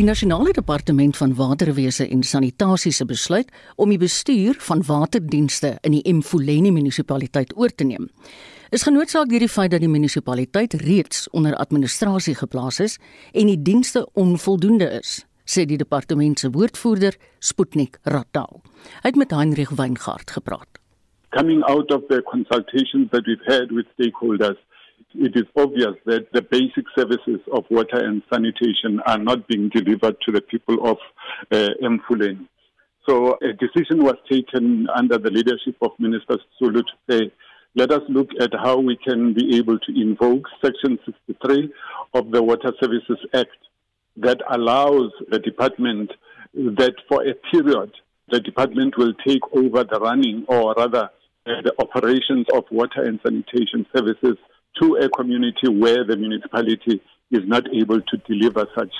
Die nasionale departement van waterwese en sanitasie se besluit om die bestuur van waterdienste in die Mfuleni munisipaliteit oor te neem. Is genootsaak deur die feit dat die munisipaliteit reeds onder administrasie geplaas is en die dienste onvoldoende is, sê die departement se woordvoerder Sputnik Ratau. Hy het met Heinrich Weingart gepraat. Coming out of the consultations that we've had with stakeholders it is obvious that the basic services of water and sanitation are not being delivered to the people of uh, Mfuleni. So a decision was taken under the leadership of Minister Sulu to say, let us look at how we can be able to invoke Section 63 of the Water Services Act that allows the department that for a period the department will take over the running or rather uh, the operations of water and sanitation services to a community where the municipality is not able to deliver such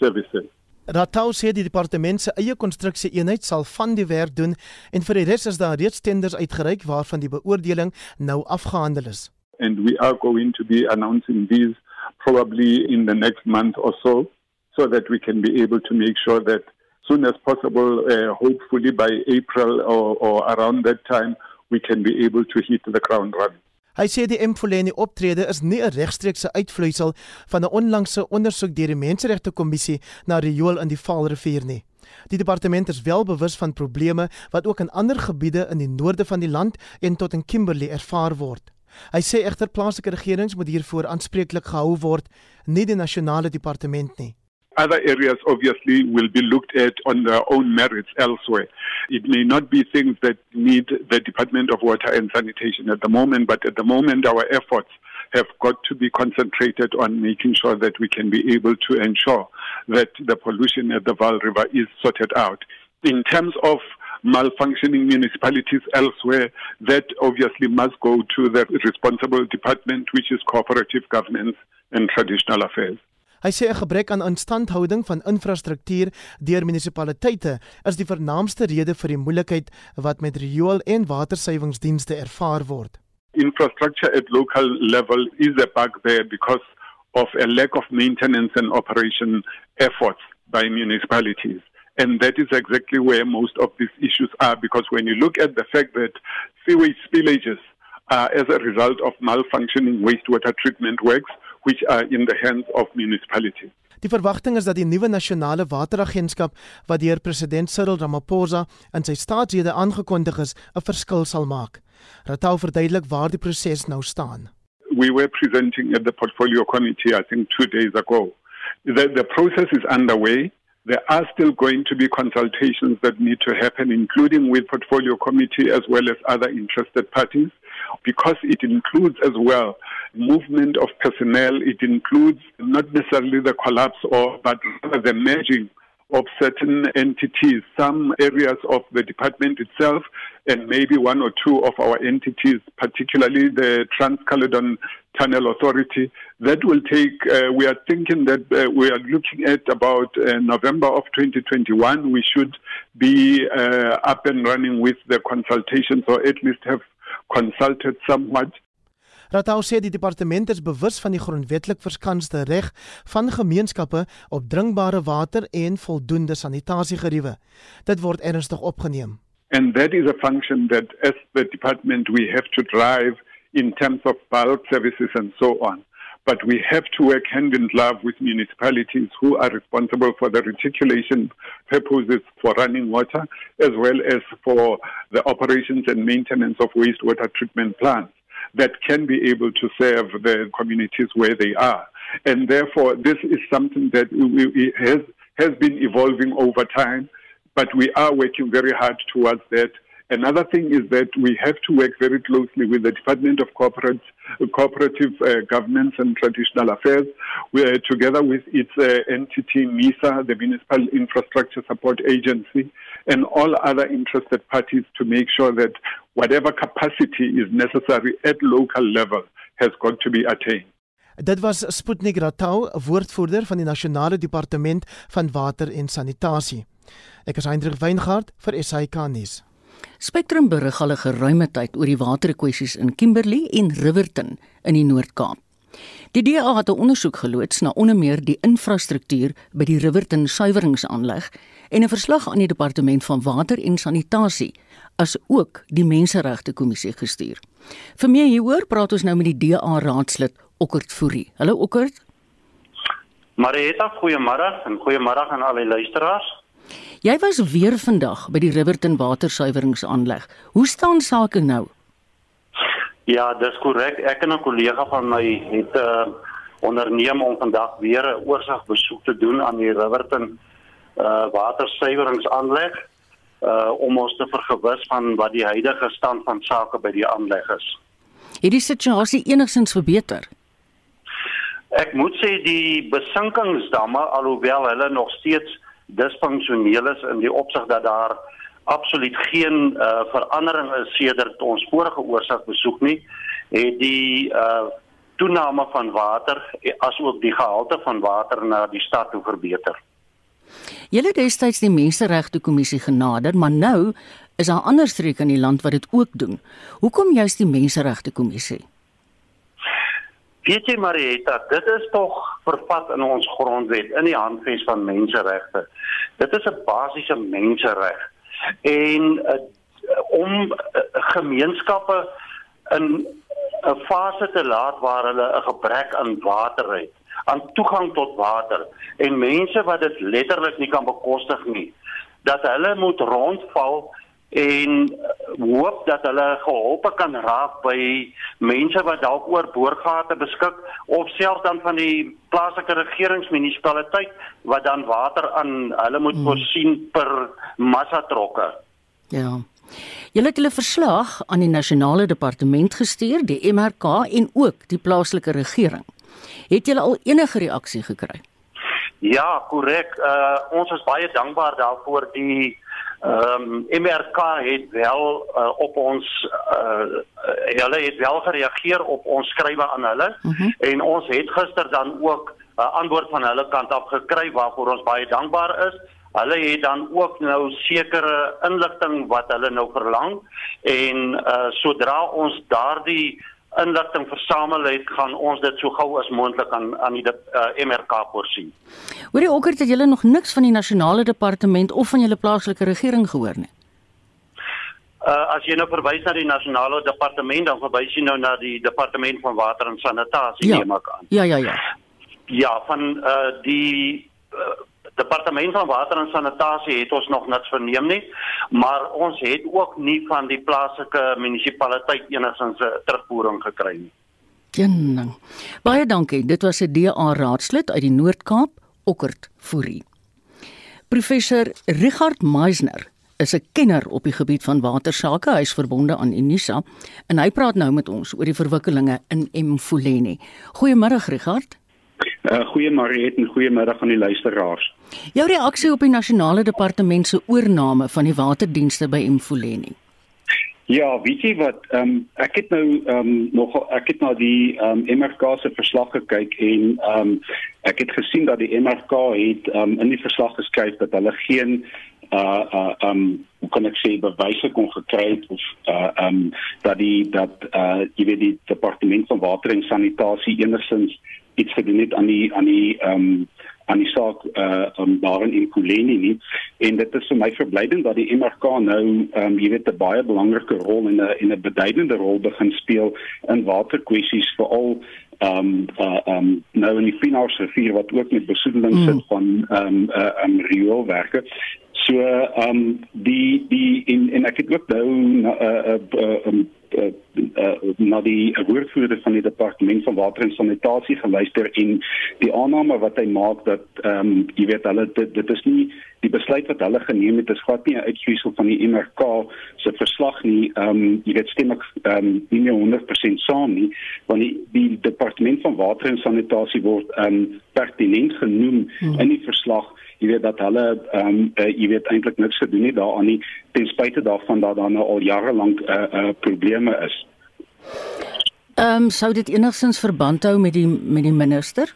services. Ratau sê die departement se eie konstruksie eenheid sal van die werk doen en vir die res is daar reeds tenders uitgereik waarvan die beoordeling nou afgehandel is. And we are going to be announcing these probably in the next month or so so that we can be able to make sure that soon as possible uh, hopefully by April or, or around that time we can be able to hit the ground running. Hy sê die Mfoleni optrede is nie 'n regstreekse uitvloeisel van 'n onlangse ondersoek deur die Menseregte Kommissie na riool in die Vaalrivier nie. Die departement is wel bewus van probleme wat ook in ander gebiede in die noorde van die land en tot in Kimberley ervaar word. Hy sê egter plaaslike regerings moet hiervoor aanspreeklik gehou word, nie die nasionale departement nie. Other areas obviously will be looked at on their own merits elsewhere. It may not be things that need the Department of Water and Sanitation at the moment, but at the moment our efforts have got to be concentrated on making sure that we can be able to ensure that the pollution at the Val River is sorted out. In terms of malfunctioning municipalities elsewhere, that obviously must go to the responsible department, which is cooperative governance and traditional affairs. Hy sê 'n gebrek aan instandhouding van infrastruktuur deur munisipaliteite is die vernaamste rede vir die moeilikheid wat met riool en watersuiwingsdienste ervaar word. Infrastructure at local level is a bugbear because of a lack of maintenance and operation efforts by municipalities. And that is exactly where most of these issues are because when you look at the fact that sewage spillages are as a result of malfunctioning wastewater treatment works, which are in the hands of municipalities. Die verwagting is dat die nuwe nasionale wateragentskap wat deur president Cyril Ramaphosa in sy staatsrede aangekondig is, 'n verskil sal maak. Ratau verduidelik waar die proses nou staan. We were presenting at the portfolio committee I think 2 days ago. The the process is underway. There are still going to be consultations that need to happen including with portfolio committee as well as other interested parties because it includes as well movement of personnel. It includes not necessarily the collapse or, but the merging of certain entities, some areas of the department itself, and maybe one or two of our entities, particularly the Trans Caledon Tunnel Authority. That will take, uh, we are thinking that uh, we are looking at about uh, November of 2021. We should be uh, up and running with the consultations or at least have consulted somewhat. Ratau sê die departement is bewus van die grondwetlik verskanste reg van gemeenskappe op drinkbare water en voldoende sanitasiegeriewe. Dit word ernstig opgeneem. And that is a function that as the department we have to drive in terms of bulk services and so on. But we have to work hand in glove with municipalities who are responsible for the reticulation purposes for running water, as well as for the operations and maintenance of wastewater treatment plants that can be able to serve the communities where they are. And therefore, this is something that has, has been evolving over time, but we are working very hard towards that Another thing is that we have to work very closely with the Department of Corporate, Cooperative uh, Governance and Traditional Affairs, are together with its uh, entity, MISA, the Municipal Infrastructure Support Agency, and all other interested parties to make sure that whatever capacity is necessary at local level has got to be attained. Dit was Sputnik Ratau, woordvoerder van die Nasionale Departement van Water en Sanitasie. Ek is Hendrik Weingart vir SAK nuus. Spectrum berig al 'n geruime tyd oor die waterkwessies in Kimberley en Riverton in die Noord-Kaap. Die DA het 'n ondersoek geloods na onder meer die infrastruktuur by die Riverton suiweringsaanleg en 'n verslag aan die departement van water en sanitasie as ook die menseregte kommissie gestuur. Vir meer hieroor praat ons nou met die DA raadslid Okkert Fourie. Hallo Okkert. Marieta, goeiemôre en goeiemôre aan al die luisteraars. Jy was weer vandag by die Riverton watersuiweringsaanleg. Hoe staan sake nou? Ja, dis korrek. Ek en 'n kollega van my het uh onderneem om vandag weer 'n oorsig besoek te doen aan die Riverton uh watersuiweringsaanleg uh om ons te vergewis van wat die huidige stand van sake by die aanleg is. Het die situasie enigsins verbeter? Ek moet sê die besinkingsdamme alhoewel hulle nog steeds disfunksioneel is in die opsig dat daar absoluut geen uh, verandering is sedert ons vorige oorsig besoek nie het die uh, toename van water asook die gehalte van water na die stad toe verbeter. Julle destyds die menseregte kommissie genader, maar nou is daar ander streke in die land wat dit ook doen. Hoekom juist die menseregte kommissie? Weet jy Marieta, dit is tog vervat in ons grondwet in die handves van menseregte. Dit is 'n basiese mensereg en uh, om uh, gemeenskappe in 'n fase te laat waar hulle 'n gebrek aan water het, aan toegang tot water en mense wat dit letterlik nie kan bekostig nie, dat hulle moet rondval en hoop dat hulle geholpe kan raak by mense wat dalk oor boorgate beskik of selfs dan van die plaaslike regeringsmunisipaliteit wat dan water aan hulle moet hmm. voorsien per massa trokke. Ja. Julle het hulle verslag aan die nasionale departement gestuur, die MRK en ook die plaaslike regering. Het julle al enige reaksie gekry? Ja, korrek. Uh ons is baie dankbaar daarvoor die Ehm um, MRK het wel uh, op ons uh, hulle het wel gereageer op ons skrywe aan hulle uh mhm. -huh. en ons het gister dan ook 'n uh, antwoord van hulle kant af gekry waarvoor ons baie dankbaar is. Hulle het dan ook nou sekere inligting wat hulle nou verlang en uh, sodra ons daardie inligting versamel het, gaan ons dit so gou as moontlik aan aan die uh, MRK voorsien. Hoorie Okkert het julle nog niks van die nasionale departement of van julle plaaslike regering gehoor nie. Uh as jy nou verwys na die nasionale departement, dan verwys jy nou na die departement van water en sanitasie ja. neem ek aan. Ja, ja, ja. Ja, van uh die uh, departement van water en sanitasie het ons nog niks verneem nie, maar ons het ook nie van die plaaslike munisipaliteit enigsins 'n terugvoering gekry nie. Genning. Baie dankie. Dit was 'n DA raadslid uit die Noord-Kaap, Okkert Fourie. Professor Richard Meisner is 'n kenner op die gebied van watersake. Hy is verbonde aan Unisa en hy praat nou met ons oor die verwikkelinge in Mfuleni. Goeiemôre Richard. Uh, goeiemôre en goeiemiddag aan die luisteraars. Jou reaksie op die nasionale departement se oorneem van die waterdienste by Mfuleni. Ja, weet jy wat, ehm um, ek het nou ehm um, nog ek het na die ehm um, MRK se verslag gekyk en ehm um, ek het gesien dat die MRK het ehm um, in die verslag geskryf dat hulle geen uh uh um hoe kan ek sê bewyse kon gekry het of uh um dat die dat uh jy weet die departement van water en sanitasie enigsins iets gedoen het aan die aan die ehm um, aan die saak uh um, daarin in Kuleni nie en dit is vir my verblydend dat die MRK nou ehm um, jy weet 'n baie belangrike rol en 'n en 'n beduidende rol begin speel in waterkwessies veral ehm um, uh um, nou in die Finaars rivier wat ook met besoedeling mm. sit van ehm um, uh um, rioolwerke so ehm um, die die in en ek het ook nou 'n uh, uh, uh, um, uh, uh, na die woordvoerder van die departement van water en sanitasie geluister en die aanname wat hy maak dat ehm um, jy weet hulle dit, dit is nie die besluit wat hulle geneem het is glad nie 'n uitvloeisel van die MRK se verslag nie ehm um, jy weet stem ek ehm um, nie meer 100% saam nie want die, die departement van water en sanitasie word ehm um, pertinent genoem hmm. in die verslag jy weet dat hulle ehm um, uh, jy weet eintlik niks gedoen het daaraan nie ten spyte daarvan dat daar nou al jare lank eh uh, uh, probleme is. Ehm um, sou dit enigstens verband hou met die met die minister?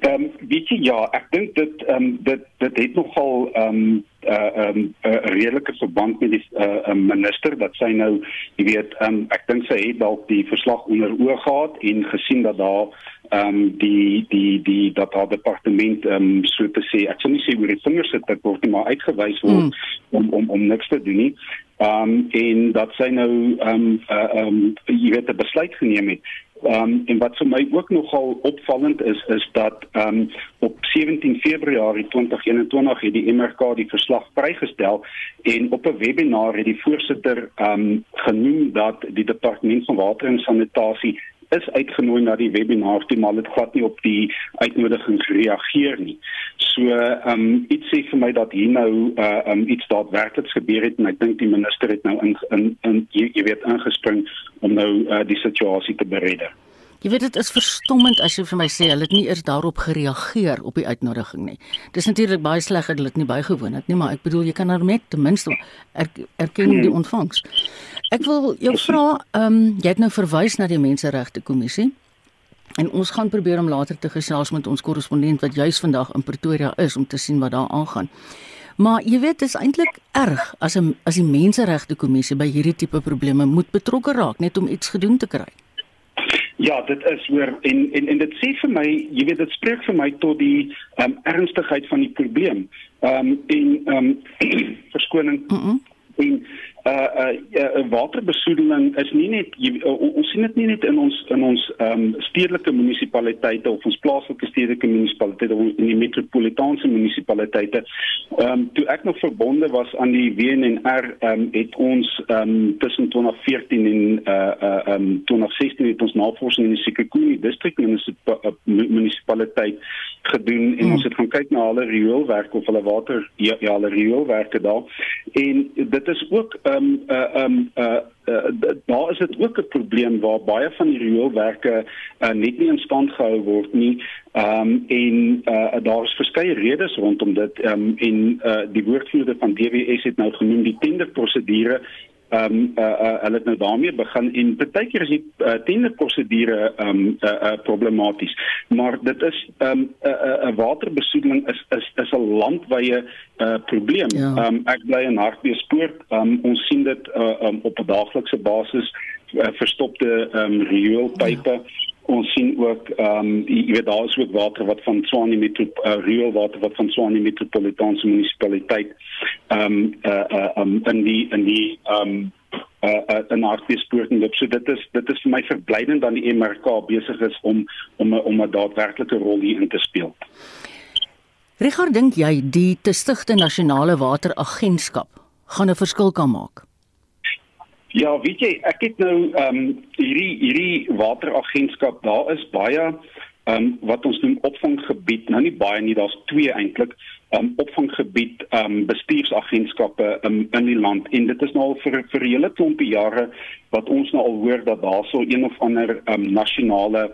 Ehm um, weet jy ja, ek dink dit ehm um, dit dit het nogal ehm um, uh um 'n uh, redelike verband met die uh um, minister dat sy nou jy weet um ek dink sy het dalk die verslag onder oog gehad en gesien dat daar um die die die dat haar departement um so te sê ek sou nie sê oor die vingers sit dit word nie maar uitgewys word mm. om om om niks te doen nie um en dat sy nou um uh, um jy weet 'n besluit geneem het Ehm um, en wat vir my ook nogal opvallend is is dat ehm um, op 17 Februarie 2021 het die MRK die verslag vrygestel en op 'n webinar het die voorsitter ehm um, genoem dat die departement van water en sanitasie is uitgenooi na die webinar toe maar dit glad nie op die uitnodiging gereageer nie. So ehm um, iets sê vir my dat hier nou uh um iets daadwerklik gebeur het en ek dink die minister het nou in in, in jy, jy weet ingespring om nou uh, die situasie te beredder. Jy weet dit is verstommend as jy vir my sê hulle het nie eers daarop gereageer op die uitnodiging nie. Dis natuurlik baie sleg dat hulle dit nie bygewoon het nie, maar ek bedoel jy kan nou net ten minste er, erken die hmm. ontvangs. Ek wil jou vra, ehm um, jy het nou verwys na die menseregte kommissie. En ons gaan probeer om later te gesels met ons korrespondent wat juis vandag in Pretoria is om te sien wat daar aangaan. Maar jy weet dit is eintlik erg as 'n as die menseregte kommissie by hierdie tipe probleme moet betrokke raak net om iets gedoen te kry. Ja, dit is hoor en en en dit sê vir my, jy weet dit spreek vir my tot die ehm um, ernstigheid van die probleem. Ehm um, en ehm um, verskoning. Mm -mm. En uh uh, waterbesoedeling is nie net jy, uh, ons sien dit nie net in ons in ons um stedelike munisipaliteite of ons plaaslike stedelike munisipaliteite of in die metropolitaanse munisipaliteite. Um toe ek nog verbonde was aan die WNR um het ons um tussen 2014 en uh uh um 2016 het ons navorsing in die Sekekuni distrik munisipaliteit gedoen en hmm. ons het gaan kyk na hulle rioolwerk of hulle water ja, ja hulle rioolwerke daar en dit is ook ehm um, uh, ehm um, uh, uh, daar is dit ook 'n probleem waar baie van die rioolwerke uh, net nie in stand gehou word nie. Ehm um, en uh, daar is verskeie redes rondom dit ehm um, en uh, die woordvoerder van DWS het nou genoem die tenderprosedure ehm um, uh, uh, hulle het nou daarmee begin en baie keer is die uh, tenderprosedure ehm um, uh, uh, problematies maar dit is ehm um, 'n uh, uh, waterbesoedeling is is is 'n landwyse uh, probleem. Ja. Ehm ja. um, ek bly in Hartbeespoort. Ehm um, ons sien dit uh, um, op 'n daaglikse basis uh, verstopte ehm um, rioolpype. Ja ons sien ook ehm um, jy weet daar is ook water wat van Tshwane met uh, reël water wat van Tshwane metropolitaanse munisipaliteit ehm um, uh, uh, um, in die in die ehm um, uh, uh, in hartbeespoort en so dit is dit is vir my verblydend dat die MRK besig is om om om 'n daadwerklike rol hier in te speel. Richard dink jy die te stigte nasionale wateragentskap gaan 'n verskil kan maak? Ja, weet jy, ek het nou ehm um, hierdie hierdie wateragentskap, daar is baie ehm um, wat ons noem opvanggebied, nou nie baie nie, daar's twee eintlik, ehm um, opvanggebied ehm um, bestuursagentskappe um, in die land en dit is nou al vir vir hele klompie jare wat ons nou al hoor dat daar so een of ander ehm um, nasionale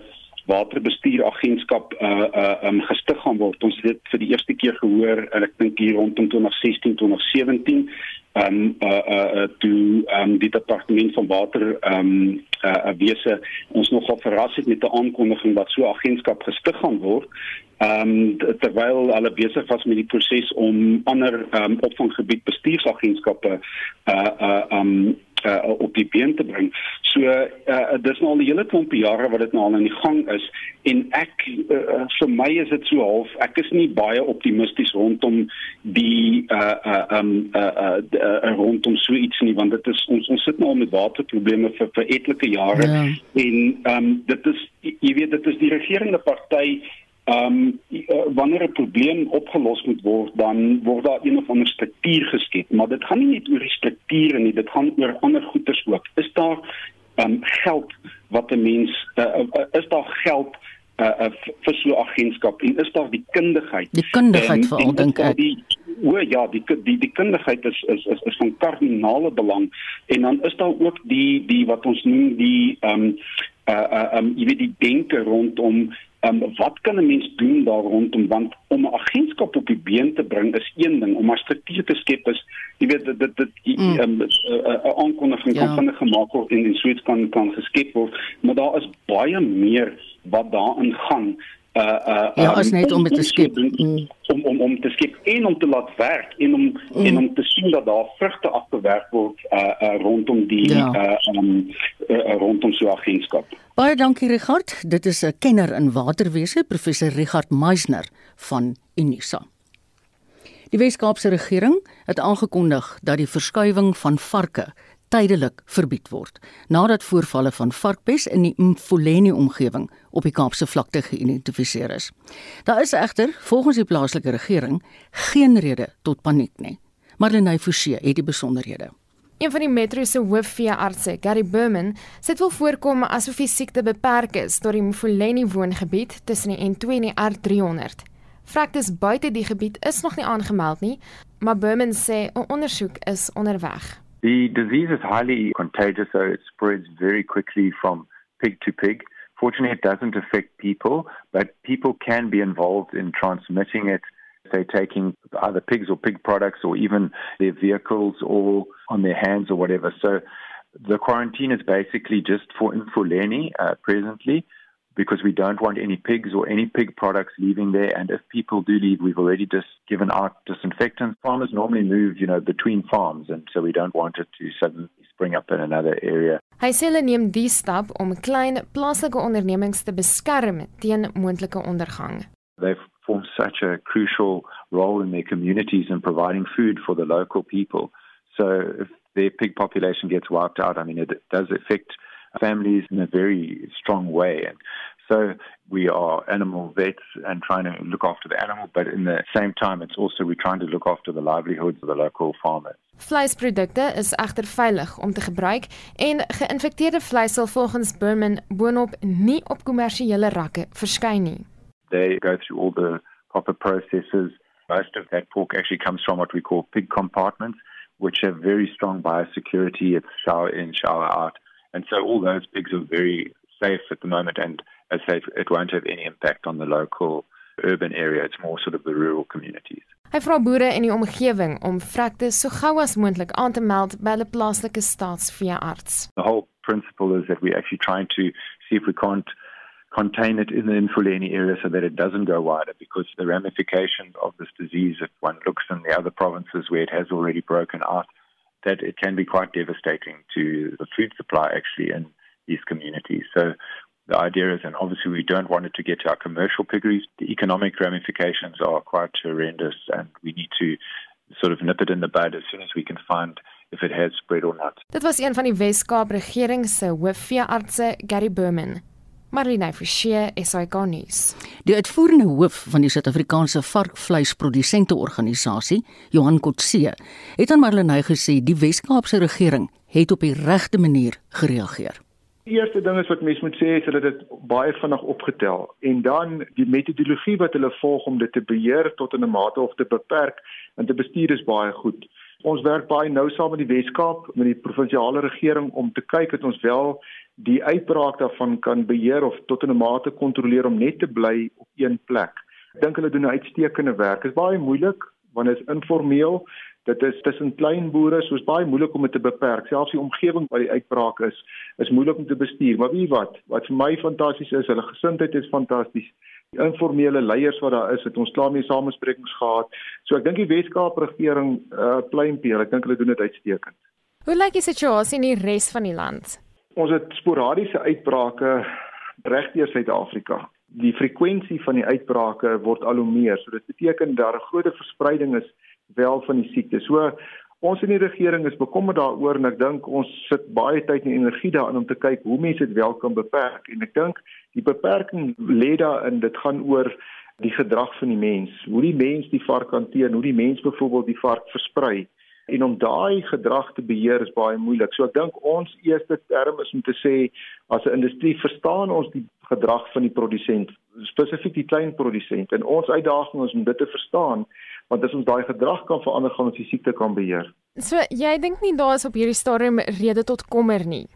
waterbestuuragentskap uh uh um, gestig gaan word. Ons het dit vir die eerste keer gehoor en ek dink hier rondom 2016 2017 um uh uh, uh toe um die departement van water um uh, uh wese ons nogal verras het met 'n aankondiging dat so 'n agentskap gestig gaan word. Um terwyl hulle besig was met die proses om ander um opvanggebied bestuursagentskappe uh uh um uh, op die been te bring. So uh, dis nou al 'n hele klomp jare wat dit nou al in die gang is en ek uh, vir my is dit so half ek is nie baie optimisties rondom die uh uh um uh, uh, uh rondom so iets nie want dit is ons ons sit nou al met waterprobleme vir vir etlike jare ja. en um dit is jy weet dit is die regerende party Ehm um, wanneer 'n probleem opgelos moet word, dan word daar een of ander struktuur geskep, maar dit gaan nie net oor die strukture nie, dit gaan oor ander goeders ook. Is daar ehm um, geld wat 'n mens uh, uh, is daar geld uh, uh, vir so 'n agentskap en is daar die kundigheid? Die kundigheid veral dink ek. Die, O ja, die die die kundigheid is is is is van kardinale belang en dan is daar ook die die wat ons noem die ehm um, uh uh um, jy weet die denke rondom Um, wat kan 'n mens doen daar rondom want om 'n agentskap op die been te bring is een ding om 'n struktuur te skep is jy weet dit dit 'n mm. um, aankondiging ja. kan vinnig gemaak word en in Swits kan kan geskep word maar daar is baie meer wat daarin gaan uh uh Ja, as net om dit te skep. Mm. Om om om te skep en om te laat werk en om mm. en om te sien dat daar vrugte afgewerk word uh, uh rondom die ja. uh um uh, rondom so agentskap. Baie dankie Richard. Dit is 'n kenner in waterwese, professor Richard Meisner van Unisa. Die Wes-Kaapse regering het aangekondig dat die verskuiwing van varke tydelik verbied word nadat voorvalle van varkpes in die Mfoleni omgewing op die Kaapse vlakte geïdentifiseer is. Daar is egter volgens die plaaslike regering geen rede tot paniek nie. Marlenae Forsie het die besonderhede. Een van die metro se hoofveeartse, Gary Berman, sê dit wil voorkom asof die siekte beperk is tot die Mfoleni woongebied tussen die N2 en die R300. Fraktes buite die gebied is nog nie aangemeld nie, maar Berman sê 'n ondersoek is onderweg. The disease is highly contagious, so it spreads very quickly from pig to pig. Fortunately, it doesn't affect people, but people can be involved in transmitting it, say, taking either pigs or pig products or even their vehicles or on their hands or whatever. So the quarantine is basically just for Infuleni uh, presently because we don't want any pigs or any pig products leaving there. And if people do leave, we've already just given out disinfectants. Farmers normally move, you know, between farms, and so we don't want it to suddenly spring up in another area. Hy sê hulle neem die stap om klein plaaslike ondernemings te beskerm teen moontlike ondergang. They've formed such a crucial role in their communities and providing food for the local people. So if their pig population gets wiped out, I mean, it does affect families in a very strong way. And so we are animal vets and trying to look after the animal, but in the same time, it's also we're trying to look after the livelihoods of the local farmers. Vleisprodukte is egter veilig om te gebruik en geïnfekteerde vleis sal volgens Berman boonop nie op kommersiële rakke verskyn nie. They go through all the proper processes. Most of that pork actually comes from what we call pig compartments, which have very strong biosecurity. It's shower in, shower out. And so all those pigs are very safe at the moment and as safe it won't have any impact on the local urban area. It's more sort of the rural communities. Hy vra boere in die omgewing om vrekte so gou as moontlik aan te meld by hulle plaaslike staatsveearts. The whole principle is that we're actually trying to see if we can't contain it in the Infuleni area so that it doesn't go wider because the ramifications of this disease, if one looks in the other provinces where it has already broken out, that it can be quite devastating to the food supply actually in these communities. So the idea is, and obviously we don't want it to get to our commercial piggeries. The economic ramifications are quite horrendous, and we need to sort of nip it in the bud as soon as we can find if it has spread or not. Dit was een van die Wes-Kaap regering se hoofveeartse, Gary Berman. Marlene Forsie, SAK nuus. Die uitvoerende hoof van die Suid-Afrikaanse varkvleisprodusente organisasie, Johan Kotse, het aan Marlene gesê die Wes-Kaapse regering het op die regte manier gereageer. Die eerste ding is wat mense moet sê is dat dit baie vinnig opgetel en dan die metodologie wat hulle volg om dit te beheer tot in 'n mate of te beperk en te bestuur is baie goed. Ons werk baie nou saam met die Wes-Kaap met die provinsiale regering om te kyk dat ons wel die uitbraak daarvan kan beheer of tot 'n mate kontroleer om net te bly op een plek. Ek dink hulle doen 'n uitstekende werk. Dit is baie moeilik want dit is informeel. Dit is tussen klein boere, so is baie moeilik om dit te beperk. Selfs die omgewing waar die uitbraak is, is moeilik om te bestuur. Maar weet wat? Wat vir my fantasties is, hulle gesindheid is fantasties. Die informele leiers wat daar is, het ons klaar mee samesprekings gehad. So ek dink die Wes-Kaap regering uh pleinpeel. Ek dink hulle doen dit uitstekend. Hoe lyk die situasie in die res van die land? Ons het sporadiese uitbrake regdeur Suid-Afrika. Die frekwensie van die uitbrake word al hoe meer. So dit beteken daar 'n groter verspreiding is wel van die siekte. So ons in die regering is bekommerd daaroor en ek dink ons sit baie tyd en energie daarin om te kyk hoe mense dit wel kan beperk. En ek dink die beperking lê daarin dit gaan oor die gedrag van die mens. Hoe die mens die vark hanteer, hoe die mens byvoorbeeld die vark versprei en om daai gedrag te beheer is baie moeilik. So ek dink ons eerste term is om te sê as 'n industrie verstaan ons die gedrag van die produsent, spesifiek die klein produsent en ons uitdaging is om dit te verstaan want as ons daai gedrag kan verander gaan ons die siekte kan beheer. So jy dink nie daar is op hierdie stadium rede tot kommer nie.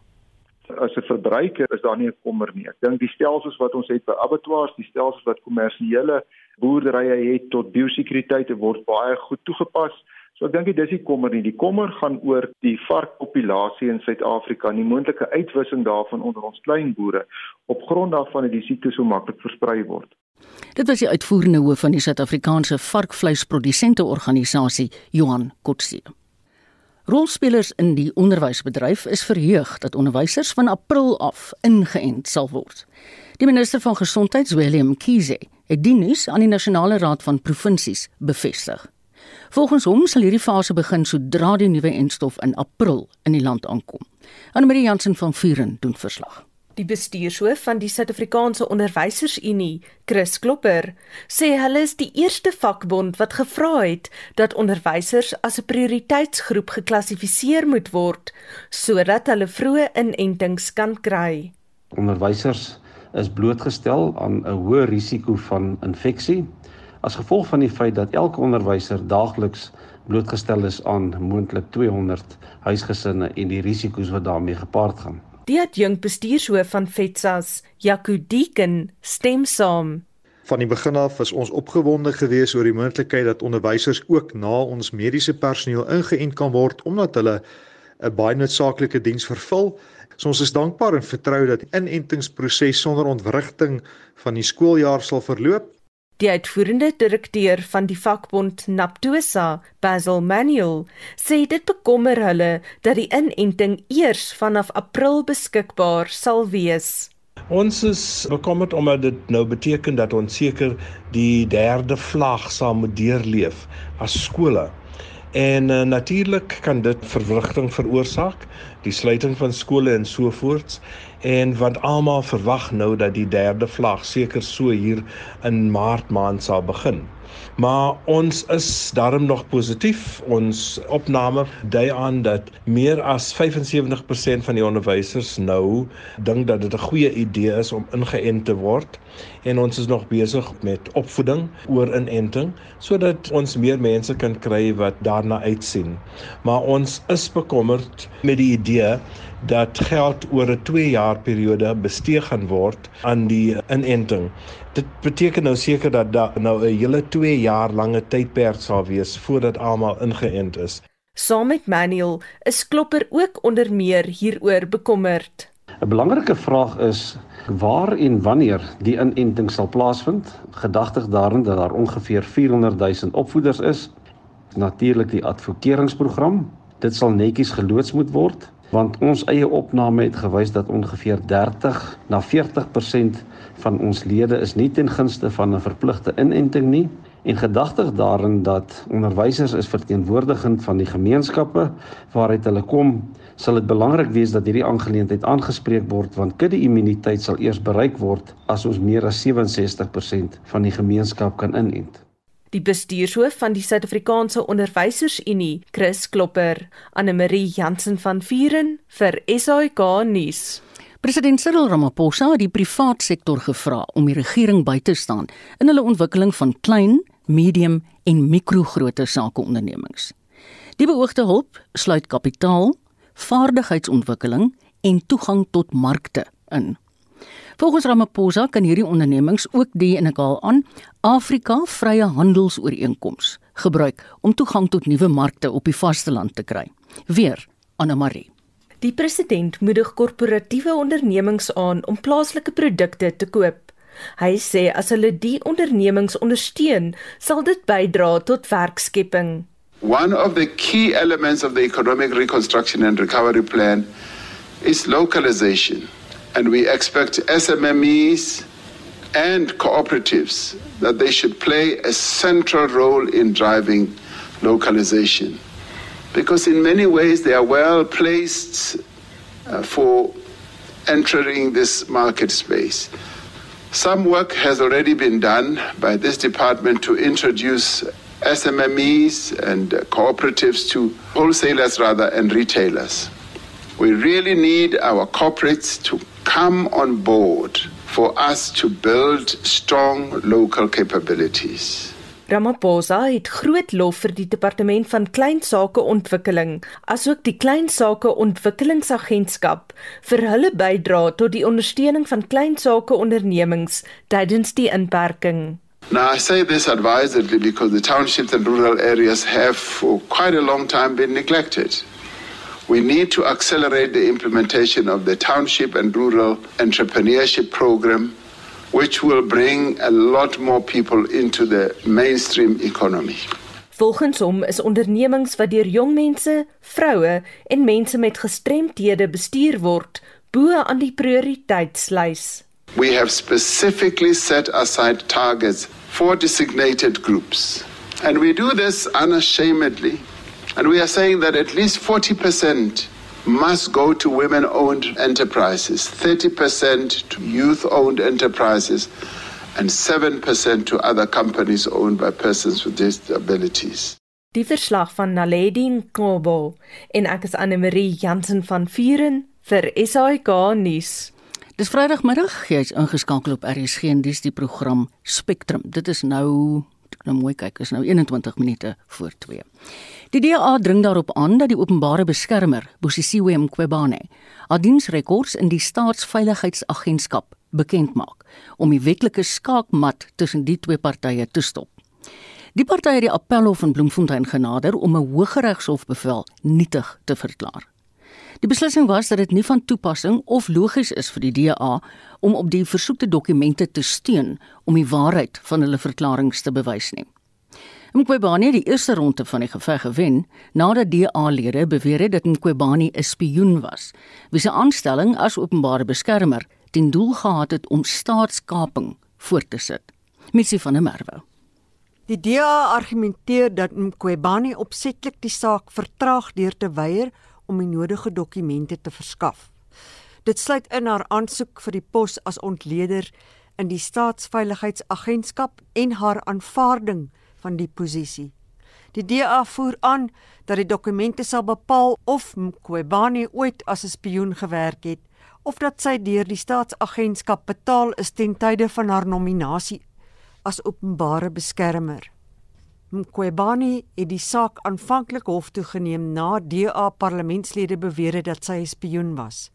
As 'n verbruiker is daar nie 'n kommer nie. Ek dink die stelsels wat ons het by abattoirs, die stelsels wat kommersiële boerderye het tot biosekuriteit word baie goed toegepas. So ek dink dit is die kommer nie. Die kommer gaan oor die varkpopulasie in Suid-Afrika en die moontlike uitwissing daarvan onder ons klein boere op grond daarvan dat die siekte so maklik versprei word. Dit was die uitvoerende hoof van die Suid-Afrikaanse varkvleisprodusente organisasie, Johan Kotse. Rolspelers in die onderwysbedryf is verheug dat onderwysers van April af ingeënt sal word. Die minister van Gesondheid, Willem Kiese, het die nuus aan die Nasionale Raad van Provinsies bevestig. Volgens hom sal hierdie fase begin sodra die nuwe enstof in April in die land aankom. Anne-Marie Jansen van Vuren doen verslag. Die bestuurshoof van die Suid-Afrikaanse Onderwysersunie, Chris Klopper, sê hulle is die eerste vakbond wat gevra het dat onderwysers as 'n prioriteitsgroep geklassifiseer moet word sodat hulle vroeë inentings kan kry. Onderwysers is blootgestel aan 'n hoë risiko van infeksie as gevolg van die feit dat elke onderwyser daagliks blootgestel is aan moontlik 200 huisgesinne en die risiko's wat daarmee gepaard gaan. Die adjunk bestuurshoof van FETSAS, Jaco Deeken, stem saam. Van die begin af was ons opgewonde geweest oor die moontlikheid dat onderwysers ook na ons mediese personeel ingeënt kan word omdat hulle 'n baie noodsaaklike diens vervul. So ons is dankbaar en vertrou dat die inentingsproses sonder ontwrigting van die skooljaar sal verloop Die uitvoerende direkteur van die vakbond Naptosa, Basil Manuel, sê dit bekommer hulle dat die inenting eers vanaf April beskikbaar sal wees. Ons is bekommerd omdat dit nou beteken dat ons seker die derde vlaag sal moet deurleef as skole. En uh, natuurlik kan dit verwrigting veroorsaak, die sluiting van skole en so voorts en want almal verwag nou dat die derde vlak seker so hier in Maart maand sal begin. Maar ons is daarom nog positief. Ons opname dui aan dat meer as 75% van die onderwysers nou dink dat dit 'n goeie idee is om ingeënt te word en ons is nog besig met opvoeding oor inenting sodat ons meer mense kan kry wat daarna uitsien. Maar ons is bekommerd met die idee dat geld oor 'n 2 jaar periode bestee gaan word aan die inenting. Dit beteken nou seker dat daar nou 'n hele 2 jaar lange tydperk sal wees voordat almal ingeënt is. Saam met Manuel is Klopper ook onder meer hieroor bekommerd. 'n Belangrike vraag is waar en wanneer die inenting sal plaasvind. Gedagtig daarin dat daar ongeveer 400 000 opvoeders is. Natuurlik die advokeringsprogram. Dit sal netjies geloods moet word want ons eie opname het gewys dat ongeveer 30 na 40% van ons lede is nie ten gunste van 'n verpligte inenting nie en gedagtig daarin dat onderwysers is verteenwoordigend van die gemeenskappe waaruit hulle kom sal dit belangrik wees dat hierdie aangeleentheid aangespreek word want kudde-immuniteit sal eers bereik word as ons meer as 67% van die gemeenskap kan inent. Die bestuurshoof van die Suid-Afrikaanse Onderwysersunie, Chris Klopper, Anne-Marie Jansen van Vuren vir SAK nuus. President Cyril Ramaphosa het die private sektor gevra om die regering by te staan in hulle ontwikkeling van klein, medium en mikrogroot sakeondernemings. Die beoogde hulp sluit kapitaal, vaardigheidsontwikkeling en toegang tot markte in. Volgens Ramaphosa kan hierdie ondernemings ook die en ek haal aan Afrika Vrye Handelsooreenkoms gebruik om toegang tot nuwe markte op die vasteland te kry. Weer Anna Marie. Die president moedig korporatiewe ondernemings aan om plaaslike produkte te koop. Hy sê as hulle die ondernemings ondersteun, sal dit bydra tot werkskepping. One of the key elements of the economic reconstruction and recovery plan is localization. And we expect SMMEs and cooperatives that they should play a central role in driving localization. Because in many ways they are well placed uh, for entering this market space. Some work has already been done by this department to introduce SMMEs and cooperatives to wholesalers rather and retailers. We really need our corporates to come on board for us to build strong local capabilities. Ramaphosa het groot lof vir die departement van klein sake ontwikkeling asook die klein sake ontwikkelingsagentskap vir hulle bydrae tot die ondersteuning van klein sake ondernemings tydens die inperking. Now I say this advisedly because the townships and rural areas have for quite a long time been neglected. We need to accelerate the implementation of the Township and Rural Entrepreneurship Program which will bring a lot more people into the mainstream economy. Volgens hom is ondernemings wat deur jong mense, vroue en mense met gestremthede bestuur word, bo aan die prioriteitslys. We have specifically set aside targets for designated groups. And we do this unashamedly. And we are saying that at least 40% must go to women owned enterprises, 30% to youth owned enterprises, and 7% to other companies owned by persons with disabilities. Die verslag van Naledi Nkobo en ek is Anne Marie Jansen van Vuren vir SAK nuus. Dis Vrydagmiddag, jy's ingeskakel op RSG en dis die program Spectrum. Dit is nou nou mooi kyk, is nou 21 minute voor 2. Die DA dring daarop aan dat die openbare beskermer, Bosisiwe Mqwebane, adiensrekords in die staatsveiligheidsagentskap bekend maak om die wetlike skaakmat tussen die twee partye te stop. Die party het die appelhof in Bloemfontein genader om 'n hooggeregshof bevel nietig te verklaar. Die beslissing was dat dit nie van toepassing of logies is vir die DA om op die versoekte dokumente te steun om die waarheid van hulle verklaringe te bewys nie. Mqwebani het die eerste ronde van die geveg gewen nadat DA-lede beweer het dat Mqwebani 'n spioen was, wie se aanstelling as openbare beskermer ten doel gehad het om staatskaping voort te sit. Missie van der Merwe. Die DA argumenteer dat Mqwebani opsetlik die saak vertraag deur te weier om die nodige dokumente te verskaf. Dit sluit in haar aansoek vir die pos as ontleder in die staatsveiligheidsagentskap en haar aanvaarding van die posisie. Die DA voer aan dat die dokumente sal bepaal of Mqwebani ooit as 'n spioen gewerk het of dat sy deur die staatsagentskap betaal is ten tye van haar nominasie as openbare beskermer. Mqwebani het die saak aanvanklik hof toe geneem na DA parlementslede beweer het dat sy 'n spioen was.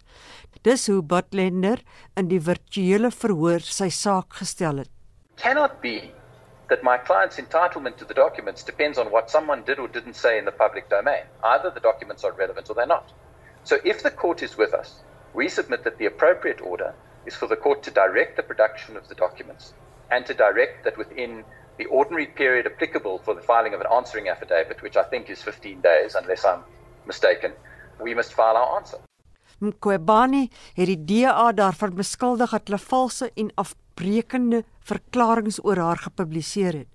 Dis hoe Butlender in die virtuele verhoor sy saak gestel het. Cannot be that my client's entitlement to the documents depends on what someone did or didn't say in the public domain. Either the documents are relevant or they're not. So if the court is with us, we submit that the appropriate order is for the court to direct the production of the documents and to direct that within the ordinary period applicable for the filing of an answering affidavit, which I think is 15 days, unless I'm mistaken, we must file our answer. Mqwebani het die DA daarvan beskuldig dat hulle valse en afbreekende verklaringe oor haar gepubliseer het.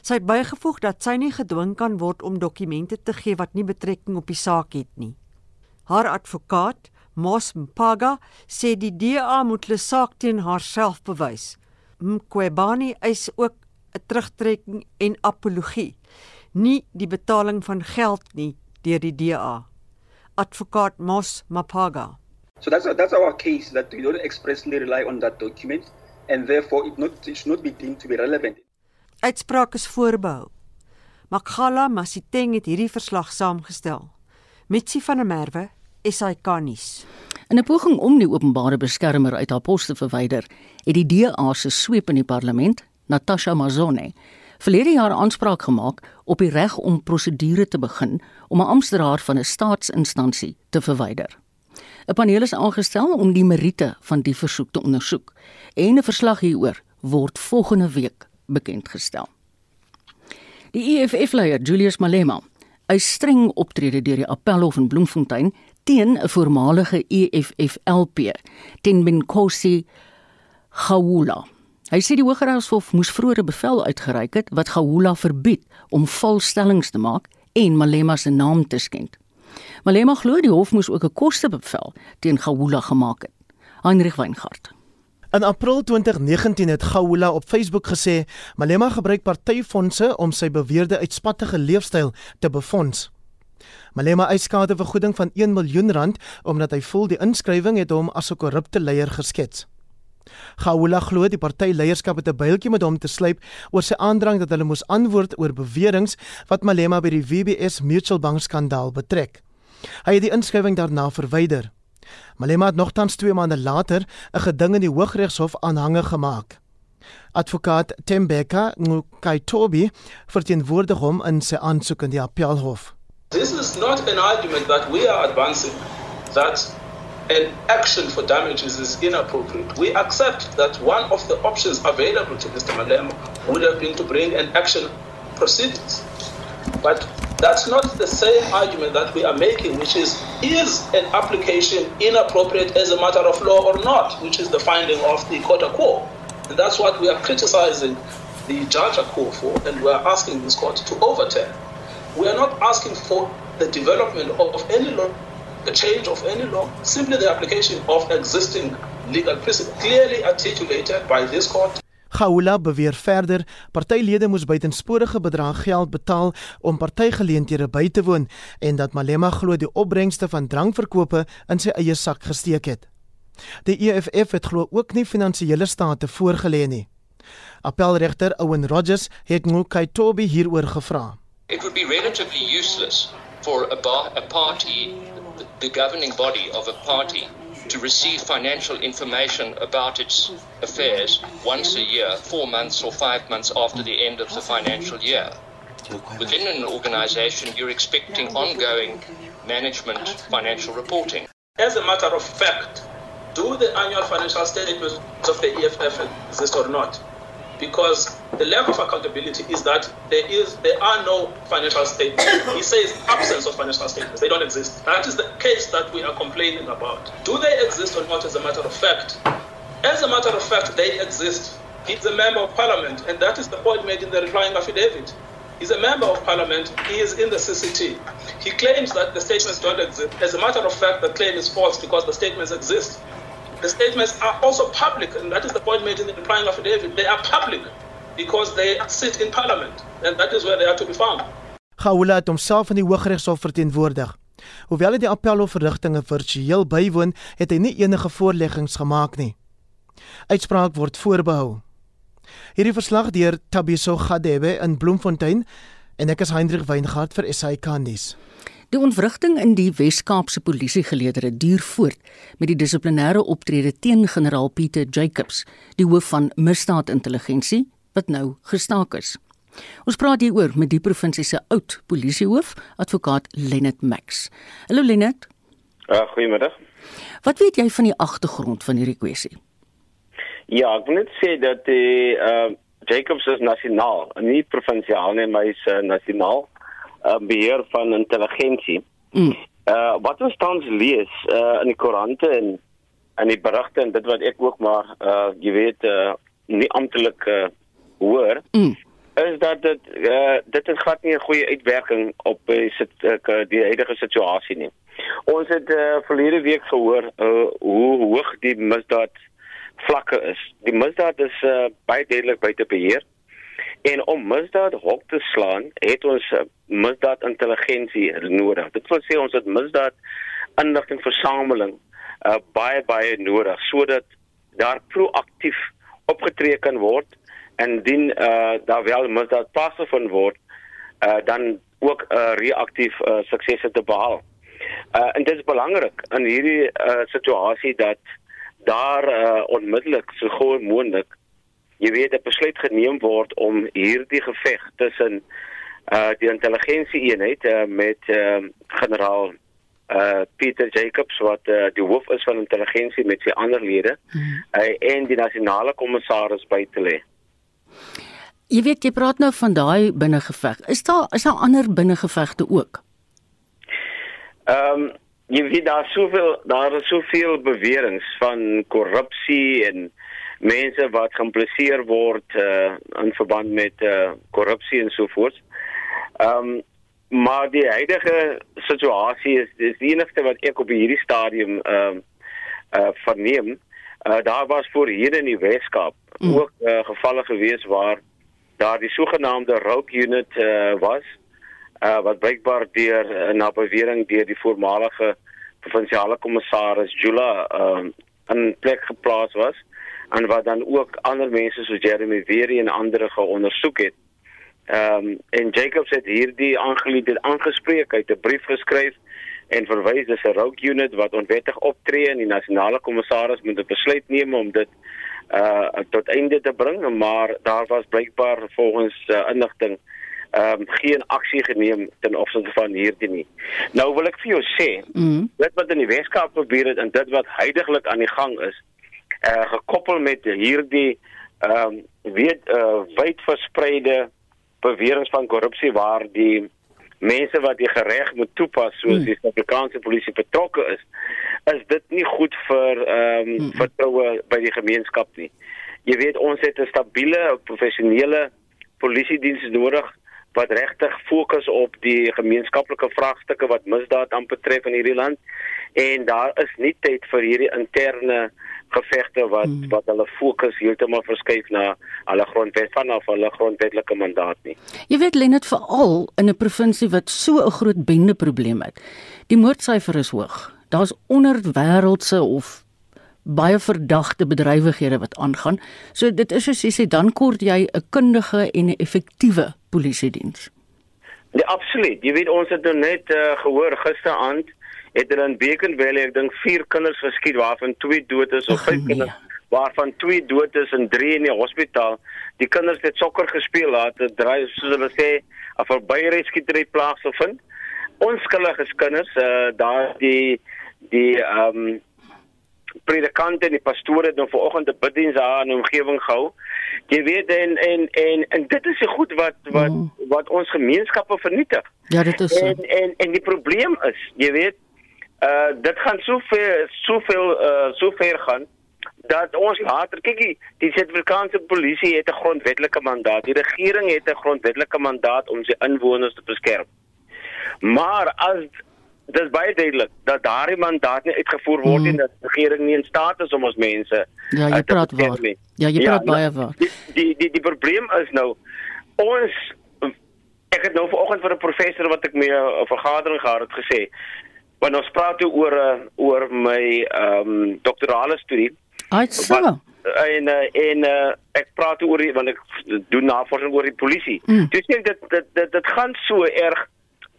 Sy het bygevoeg dat sy nie gedwing kan word om dokumente te gee wat nie betrekking op die saak het nie. Haar advokaat, Mos Mpaga, sê die DA moet hulle saak teen haarself bewys. Mqwebani eis ook 'n terugtrekking en apologie, nie die betaling van geld nie deur die DA. Advokaat Mos Mapaga. So that's that's our case that we don't expressly rely on that document and therefore it not it should not be deemed to be relevant. Uitspraak is voorbehou. Makgala Masiteng het hierdie verslag saamgestel. Mitsi van der Merwe, SAK nuus. In 'n poging om die openbare beskermer uit haar pos te verwyder, het die DA se sweep in die parlement, Natasha Mazone, verlede jaar aanspraak gemaak op die reg om prosedure te begin om 'n amptenaar van 'n staatsinstansie te verwyder. 'n Paneel is aangestel om die meriete van die versoek te ondersoek en 'n verslag hieroor word volgende week bekend gestel. Die EFF-leier Julius Malema eis streng optrede deur die Appelhof in Bloemfontein teen 'n voormalige EFF-LP, Tenbinkosi Khawula. Hy sê die Hooggeregshof moes vroeër 'n bevel uitgereik het wat Khawula verbied om valstellings te maak en Malema se naam te skend. Malema glo die hof moes ook 'n kostebevel teen Khawula gemaak het. Heinrich Weingart In April 2019 het Gaula op Facebook gesê Malema gebruik partyfondse om sy beweerde uitspattige leefstyl te befonds. Malema eis skadevergoeding van 1 miljoen rand omdat hy voel die inskrywing het hom as 'n korrupte leier geskets. Gaula glo die partyleierskap het 'n byltjie met hom te slyp oor sy aandrang dat hulle moes antwoord oor beweringe wat Malema by die WBS Mutual Bank skandaal betrek. Hy het die inskrywing daarna verwyder. Malema het nogtans 2 maande later 'n geding in die Hooggeregshof aanhange gemaak. Advokaat Tembeka Ngukaitobi verteenwoordig hom in sy aansoek in die Appelhof. This is not an argument that we are advancing that and action for damages is inappropriate. We accept that one of the options available to Mr. Malema would have been to bring an action proceedings. But that's not the same argument that we are making, which is is an application inappropriate as a matter of law or not, which is the finding of the court of quo. And that's what we are criticizing the judge court for, and we are asking this court to overturn. We are not asking for the development of any law, the change of any law, simply the application of existing legal precedent, clearly articulated by this court Gaula beweer verder partylede moes buitensporige bedrag geld betaal om partygeleenthede by te woon en dat Malema glo die opbrengste van drankverkope in sy eie sak gesteek het. Die EFF het glo ook nie finansiële state voorgelê nie. Appelregter Owen Rogers het Ngukai Toby hieroor gevra. It would be relatively useless for a, a party the governing body of a party to receive financial information about its affairs once a year, four months or five months after the end of the financial year. Within an organization, you're expecting ongoing management financial reporting. As a matter of fact, do the annual financial statements of the EFF exist or not? Because the lack of accountability is that there is there are no financial statements. He says absence of financial statements. They don't exist. That is the case that we are complaining about. Do they exist or not as a matter of fact? As a matter of fact, they exist. He's a member of parliament, and that is the point made in the replying affidavit. He's a member of parliament. He is in the CCT. He claims that the statements don't exist. As a matter of fact, the claim is false because the statements exist. The statements are also public, and that is the point made in the replying affidavit. They are public because they sit in parliament, and that is where they are to be found. Gaula het homself in die Hooggeregshof verteenwoordig. Hoewel hy die appelhofverrigtinge virtueel bywoon, het hy nie enige voorleggings gemaak nie. Uitspraak word voorbehou. Hierdie verslag deur Tabiso Gadebe in Bloemfontein en ek is Hendrik Weingart vir SAK nuus. Die ontwrigting in die Wes-Kaapse polisiegeleedere duur voort met die dissiplinêre optrede teen generaal Pieter Jacobs, die hoof van misdaadintelligensie wat nou gestaak is. Ons praat hier oor met die provinsie se oud polisiehoof, advokaat Lennet Max. Hallo Lennet. Uh, goeiemiddag. Wat weet jy van die agtergrond van hierdie kwessie? Ja, ek wil net sê dat die uh Jacobs is nasionaal, nie provinsiaal nie, maar hy's uh, nasionaal uh, beheer van intelligensie. Mm. Uh wat ons tans lees uh in die koerante en in die berigte en dit wat ek ook maar uh jy weet uh nie amptelik uh, hoor mm. is dat dit uh dit het glad nie 'n goeie uitwerking op die uh, die huidige situasie nie. Ons het uh verlede week gehoor uh, hoe hoog die misdaad vlakke is. Die misdaad is uh baie duidelik buite beheer. En om misdaad hok te slaan, het ons uh, misdaad intelligensie nodig. Dit wil sê ons het misdaad inligting versameling uh, baie baie nodig sodat daar proaktief opgetree kan word en indien uh, daar wel misdaad plaasvind word, uh, dan ook uh, reaktief uh, suksese te behaal. Uh, en dit is belangrik in hierdie uh, situasie dat daar uh, onmiddellik so gou moontlik jy weet 'n besluit geneem word om hierdie geveg tussen uh die intelligensie eenheid uh, met uh, generaal uh Pieter Jacobs wat uh, die hoof is van intelligensie met sy ander lede hmm. uh, en die nasionale kommissaris by te lê. Jy weet jy praat nou van daai binnengeveg. Is daar is daar ander binnengevegte ook? Ehm um, jy weet daar soveel daar is soveel beweringe van korrupsie en mense wat geïmpliseer word uh, in verband met uh, korrupsie en so voort. Ehm um, maar die huidige situasie is dis die enigste wat ek op hierdie stadium ehm uh, uh, verneem. Uh, daar was voor hier in die Weskaap mm. ook uh, gevalle gewees waar daar die sogenaamde rogue unit uh, was uh, wat blykbaar deur uh, na bewering deur die voormalige provinsiale kommissaris Jula uh, in plek geplaas was en wat dan ook ander mense soos Jeremy Weary en ander geondersoek het. Ehm um, en Jacobs het hierdie aangeleentheid aangespreek, hy het 'n brief geskryf en verwys dis 'n rogue unit wat onwettig optree en die nasionale kommissaris moet 'n besluit neem om dit uh tot einde te bring, maar daar was blykbaar volgens uh, inligting ehm um, geen aksie geneem ten opsigte van hierdie nie. Nou wil ek vir jou sê, Mm. dit wat in die Weskaap gebeur het en dit wat heidaglik aan die gang is, uh, gekoppel met hierdie ehm um, weet eh uh, wyd verspreide beweringe van korrupsie waar die mense wat die reg moet toepas soos Hmm. die Suid-Afrikaanse polisie betrokke is, is dit nie goed vir ehm um, vertroue by die gemeenskap nie. Jy weet ons het 'n stabiele, professionele polisiediens nodig wat regtig fokus op die gemeenskaplike vraagstukke wat misdaad aanbetref in hierdie land en daar is nie tyd vir hierdie interne gevegte wat hmm. wat hulle fokus heeltemal verskuif na hulle grondwet vanaf hulle grondwetlike mandaat nie. Jy weet Lenet veral in 'n provinsie wat so 'n groot bende probleem het. Die moordsyfer is hoog. Daar's onderwêreldse of baie verdagte bedrywighede wat aangaan. So dit is soos jy sê dan kort jy 'n kundige en 'n effektiewe polisiediens. Nee, absoluut. Jy weet ons het nou net uh, gehoor gisteraand het hulle in Beacon Valley ek dink 4 kinders geskiet waarvan 2 dood is of 5 kinders waarvan 2 dood is en 3 in die hospitaal. Die kinders het sokker gespeel laat het dry soos hulle sê 'n verbyreskietery plaasgevind. Onskuldige kinders, uh, daar die die ehm um, predikante en die pastore het nou vanoggend 'n biddiens daar in die omgewing gehou. Jy weet en en en en dit is die goed wat wat mm. wat ons gemeenskappe vernietig. Ja, dit is so. En en en die probleem is, jy weet, uh dit gaan soveel soveel uh sover gaan dat ons later kyk die, die Suid-Afrikaanse polisie het 'n grondwetlike mandaat. Die regering het 'n grondwetlike mandaat om sy inwoners te beskerm. Maar as dis baie duidelik dat daardie mandaat nie uitgevoer word nie, mm. dat die regering nie in staat is om ons mense Ja, jy te praat waar. nie. Ja, jy praat nou, baie waar. Die die die, die probleem is nou ons ek het nou vanoggend vir 'n professor wat ek mee 'n vergadering gehad het gesê want ons praat oor uh, oor my ehm um, doktorale studie Uit so. en uh, en uh, ek praat oor die, want ek doen navorsing oor die polisie. Mm. Dis mm. dit dit dit dit gaan so erg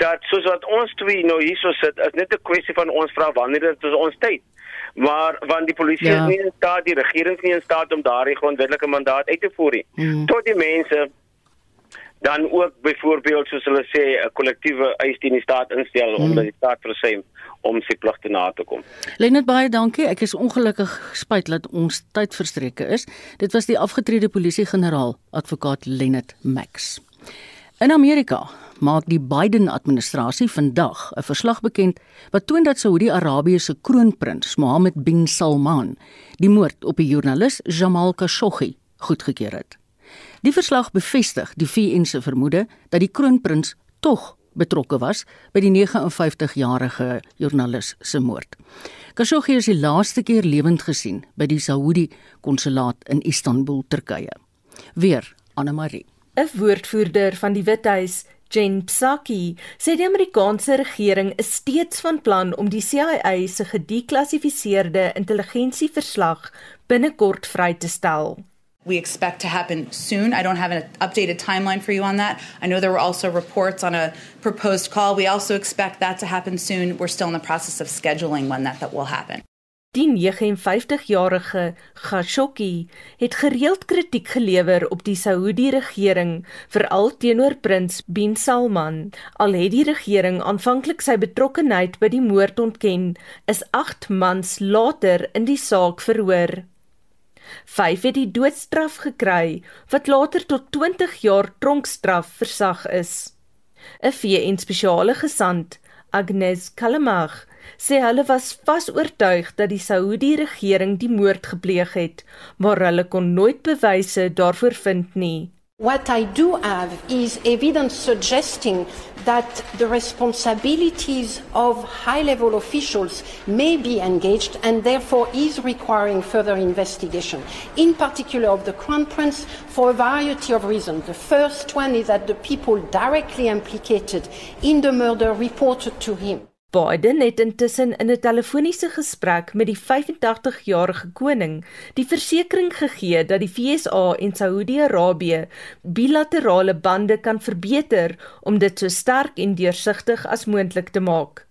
dat soos wat ons twee nou hierso sit, is net 'n kwessie van ons vra wanneer dit is ons tyd. Maar want die polisie Ja. is nie in staat, die regering is nie in staat om daardie grondwetlike mandaat uit te voer nie. Mm. Tot die mense dan ook byvoorbeeld soos hulle sê 'n kollektiewe eis teen die staat instel mm. omdat die staat versuim om sy pligte na te kom. Lenet baie dankie. Ek is ongelukkig spyt dat ons tyd verstreke is. Dit was die afgetrede polisiegeneraal, advokaat Lenet Max. In Amerika maak die Biden-administrasie vandag 'n verslag bekend wat toon dat Saudi-Arabië se kroonprins Mohammed bin Salman die moord op die joernalis Jamal Khashoggi goedgekeur het. Die verslag bevestig die VN se vermoede dat die kroonprins tog betrokke was by die 59-jarige joernalis se moord. Khashoggi is die laaste keer lewend gesien by die Saudi konsulaat in Istanbul, Turkye. Weer Anne Marie. 'n Woordvoerder van die Withuis, Jen Psaki, sê die Amerikaanse regering is steeds van plan om die CIA se gedeklassifiseerde intelligensieverslag binnekort vry te stel. We expect to happen soon. I don't have an updated timeline for you on that. I know there were also reports on a proposed call. We also expect that to happen soon. We're still in the process of scheduling when that, that will happen. Die 59-jarige Khashoggi het gereeld kritiek gelewer op die Saudi-regering, veral teenoor prins bin Salman. Al het die regering aanvanklik sy betrokkeheid by die moord ontken, is 8 maande later in die saak verhoor. 5 het die doodstraf gekry wat later tot 20 jaar tronkstraf versag is. 'n VN spesiale gesant, Agnes Kalamag, sê hulle was vas oortuig dat die Saudi-regering die moord gepleeg het, maar hulle kon nooit bewyse daarvoor vind nie. What I do have is evidence suggesting that the responsibilities of high level officials may be engaged and therefore is requiring further investigation, in particular of the Crown Prince, for a variety of reasons. The first one is that the people directly implicated in the murder reported to him. Biden het intussen in 'n telefoniese gesprek met die 85-jarige koning die versekering gegee dat die FSA en Saudi-Arabië bilaterale bande kan verbeter om dit so sterk en deursigtig as moontlik te maak.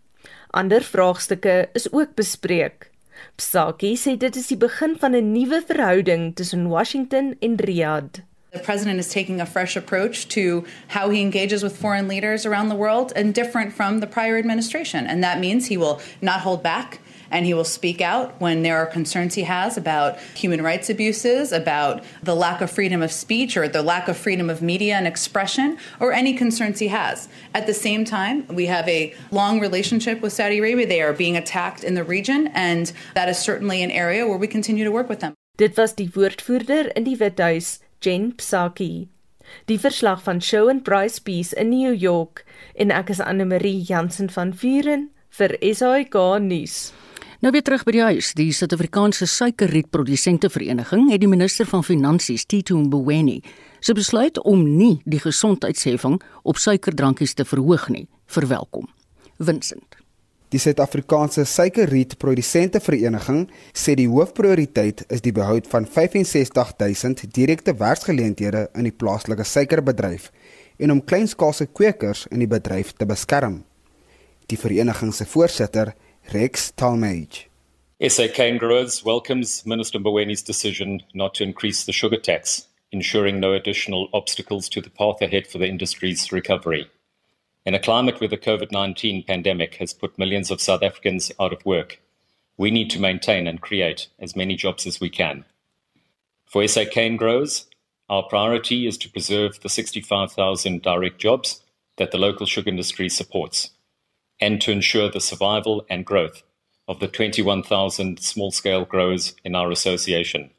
Ander vraagstukke is ook bespreek. Psaki sê dit is die begin van 'n nuwe verhouding tussen Washington en Riyadh. The president is taking a fresh approach to how he engages with foreign leaders around the world and different from the prior administration. And that means he will not hold back and he will speak out when there are concerns he has about human rights abuses, about the lack of freedom of speech or the lack of freedom of media and expression, or any concerns he has. At the same time, we have a long relationship with Saudi Arabia. They are being attacked in the region, and that is certainly an area where we continue to work with them. Dit was die woordvoerder in die Withuis Jen Psaki. Die verslag van Show and Price Peace in New York en ek is Anne Marie Jansen van Vuren vir SAK nuus. Nou weer terug by die huis. Die Suid-Afrikaanse Suikerrietprodusente Vereniging het die minister van Finansies, Tito Mboweni, se besluit om nie die gesondheidsheffing op suikerdrankies te verhoog nie, verwelkom. Vincent Die Suid-Afrikaanse Suikerrietprodusente Vereniging sê die hoofprioriteit is die behoud van 65000 direkte werksgeleenthede in die plaaslike suikerbedryf en om kleinskaalse kwekers in die bedryf te beskerm. Die vereniging se voorsitter, Rex Talmage SA Cane Growers welcomes Minister Mboweni's decision not to increase the sugar tax, ensuring no additional obstacles to the path ahead for the industry's recovery. In a climate where the COVID 19 pandemic has put millions of South Africans out of work, we need to maintain and create as many jobs as we can. For SA Cane Growers, our priority is to preserve the 65,000 direct jobs that the local sugar industry supports and to ensure the survival and growth of the 21,000 small scale growers in our association.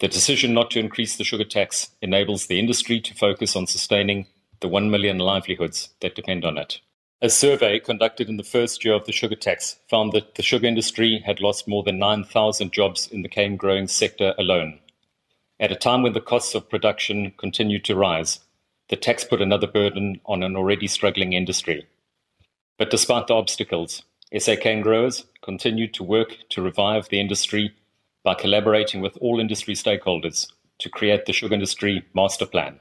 The decision not to increase the sugar tax enables the industry to focus on sustaining the 1 million livelihoods that depend on it. A survey conducted in the first year of the sugar tax found that the sugar industry had lost more than 9,000 jobs in the cane growing sector alone. At a time when the costs of production continued to rise, the tax put another burden on an already struggling industry. But despite the obstacles, SA cane growers continued to work to revive the industry by collaborating with all industry stakeholders to create the sugar industry master plan.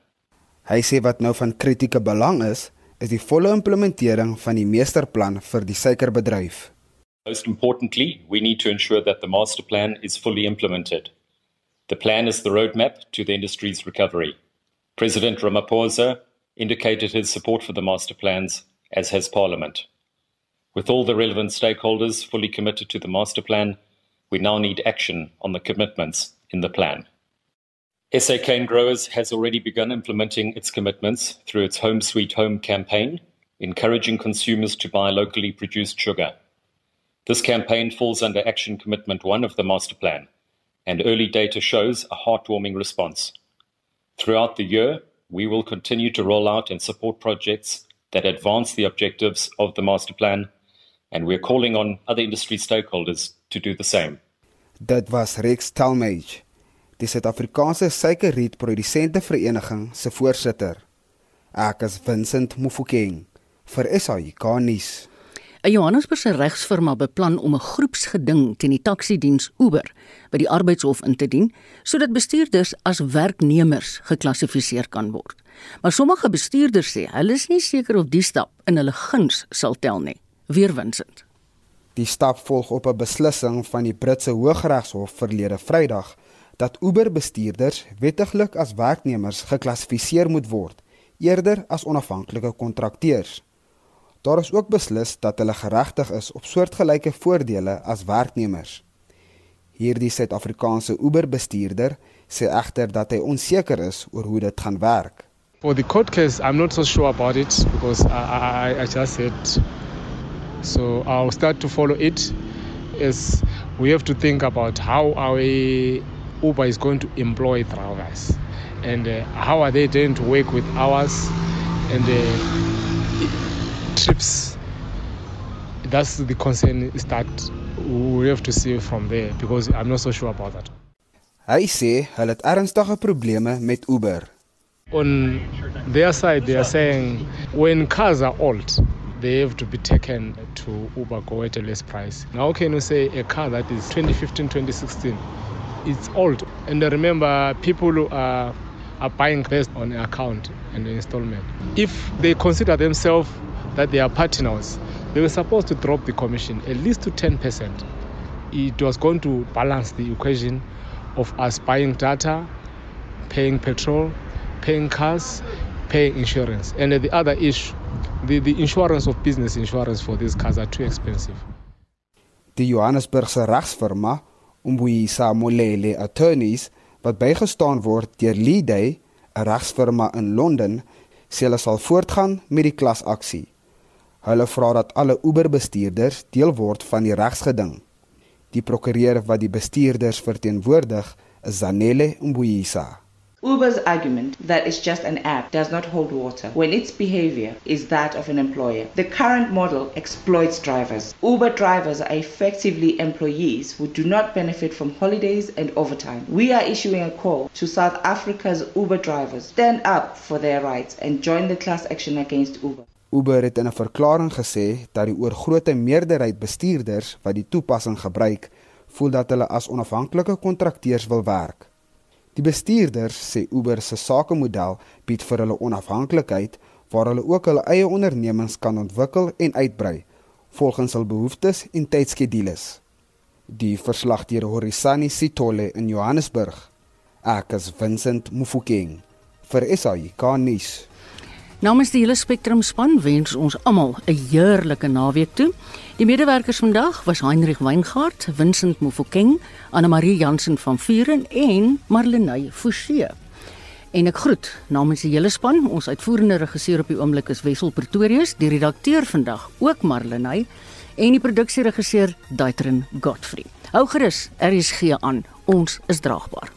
Hy sê wat nou van kritieke belang is, is die volle implementering van die meesterplan vir die suikerbedryf. Most importantly, we need to ensure that the master plan is fully implemented. The plan is the roadmap to the industry's recovery. President Ramaphosa indicated his support for the master plans, as has Parliament. With all the relevant stakeholders fully committed to the master plan, we now need action on the commitments in the plan. SA Cane Growers has already begun implementing its commitments through its Home Sweet Home campaign, encouraging consumers to buy locally produced sugar. This campaign falls under Action Commitment 1 of the Master Plan, and early data shows a heartwarming response. Throughout the year, we will continue to roll out and support projects that advance the objectives of the Master Plan, and we're calling on other industry stakeholders to do the same. Dit was Rex Talmage die Suid-Afrikaanse Suikerrietprodusente Vereniging se voorsitter. Ek is Vincent Mufokeng vir SAK nuus. 'n Johannesburgse regsfirma beplan om 'n groepsgeding teen die taksiediens Uber by die arbeidshof in te dien sodat bestuurders as werknemers geklassifiseer kan word. Maar sommige bestuurders sê hulle is nie seker of die stap in hulle guns sal tel nie. Weerwinsend. Die stap volg op 'n beslissing van die Britse Hooggeregshof verlede Vrydag dat Uber-bestuurders wettiglik as werknemers geklassifiseer moet word eerder as onafhanklike kontrakteurs. Daar is ook beslis dat hulle geregtig is op soortgelyke voordele as werknemers. Hierdie Suid-Afrikaanse Uber-bestuurder sê egter dat hy onseker is oor hoe dit gaan werk. For the court case, I'm not so sure about it because I, I, I just said so I'll start to follow it as we have to think about how are we Uber is going to employ drivers and uh, how are they going to work with hours and uh, trips. That's the concern is that we have to see from there because I'm not so sure about that. Hy sê hulle het ernstige probleme met Uber. On their side they are saying when cars are old they have to be taken to Uber go at a less price. Now can you say a car that is 2015 2016 it's old. And remember, people are, are buying based on account and installment. If they consider themselves that they are partners, they were supposed to drop the commission at least to 10%. It was going to balance the equation of us buying data, paying petrol, paying cars, paying insurance. And the other issue, the, the insurance of business insurance for these cars are too expensive. Die Johannesburgse regsfirma Umbuyisa Molele Attorneys wat bygestaan word deur Leeday, 'n regsfirma in Londen, sê hulle sal voortgaan met die klasaksie. Hulle vra dat alle Uber-bestuurders deel word van die regsgeding. Die prokureur wat die bestuurders verteenwoordig, is Zanele Umbuyisa. Uber's argument that it's just an app does not hold water when its behavior is that of an employer. The current model exploits drivers. Uber drivers are effectively employees who do not benefit from holidays and overtime. We are issuing a call to South Africa's Uber drivers stand up for their rights and join the class action against Uber. Uber het in 'n verklaring gesê dat die oorgrootste meerderheid bestuurders wat die toepassing gebruik, voel dat hulle as onafhanklike kontrakteurs wil werk. Die bestuurders sê Uber se sakemodel bied vir hulle onafhanklikheid waar hulle ook hulle eie ondernemings kan ontwikkel en uitbrei volgens hul behoeftes en tydskedules. Die verslag deur Horisani Sitole in Johannesburg. Ek is Vincent Mufokeng vir SAI Garnis. Namens die hele Spectrum span wens ons almal 'n heerlike naweek toe. Die medewerkers vandag was Heinrich Weingart, Vincent Mofokeng, Anna Marie Jansen van Vuren en Marlenae Forsie. En ek groet namens die hele span, ons uitvoerende regisseur op die oomblik is Wessel Pretorius, die redakteur vandag ook Marlenae en die produksieregisseur Daitrin Godfrey. Hou gerus, RSG aan. Ons is draagbaar.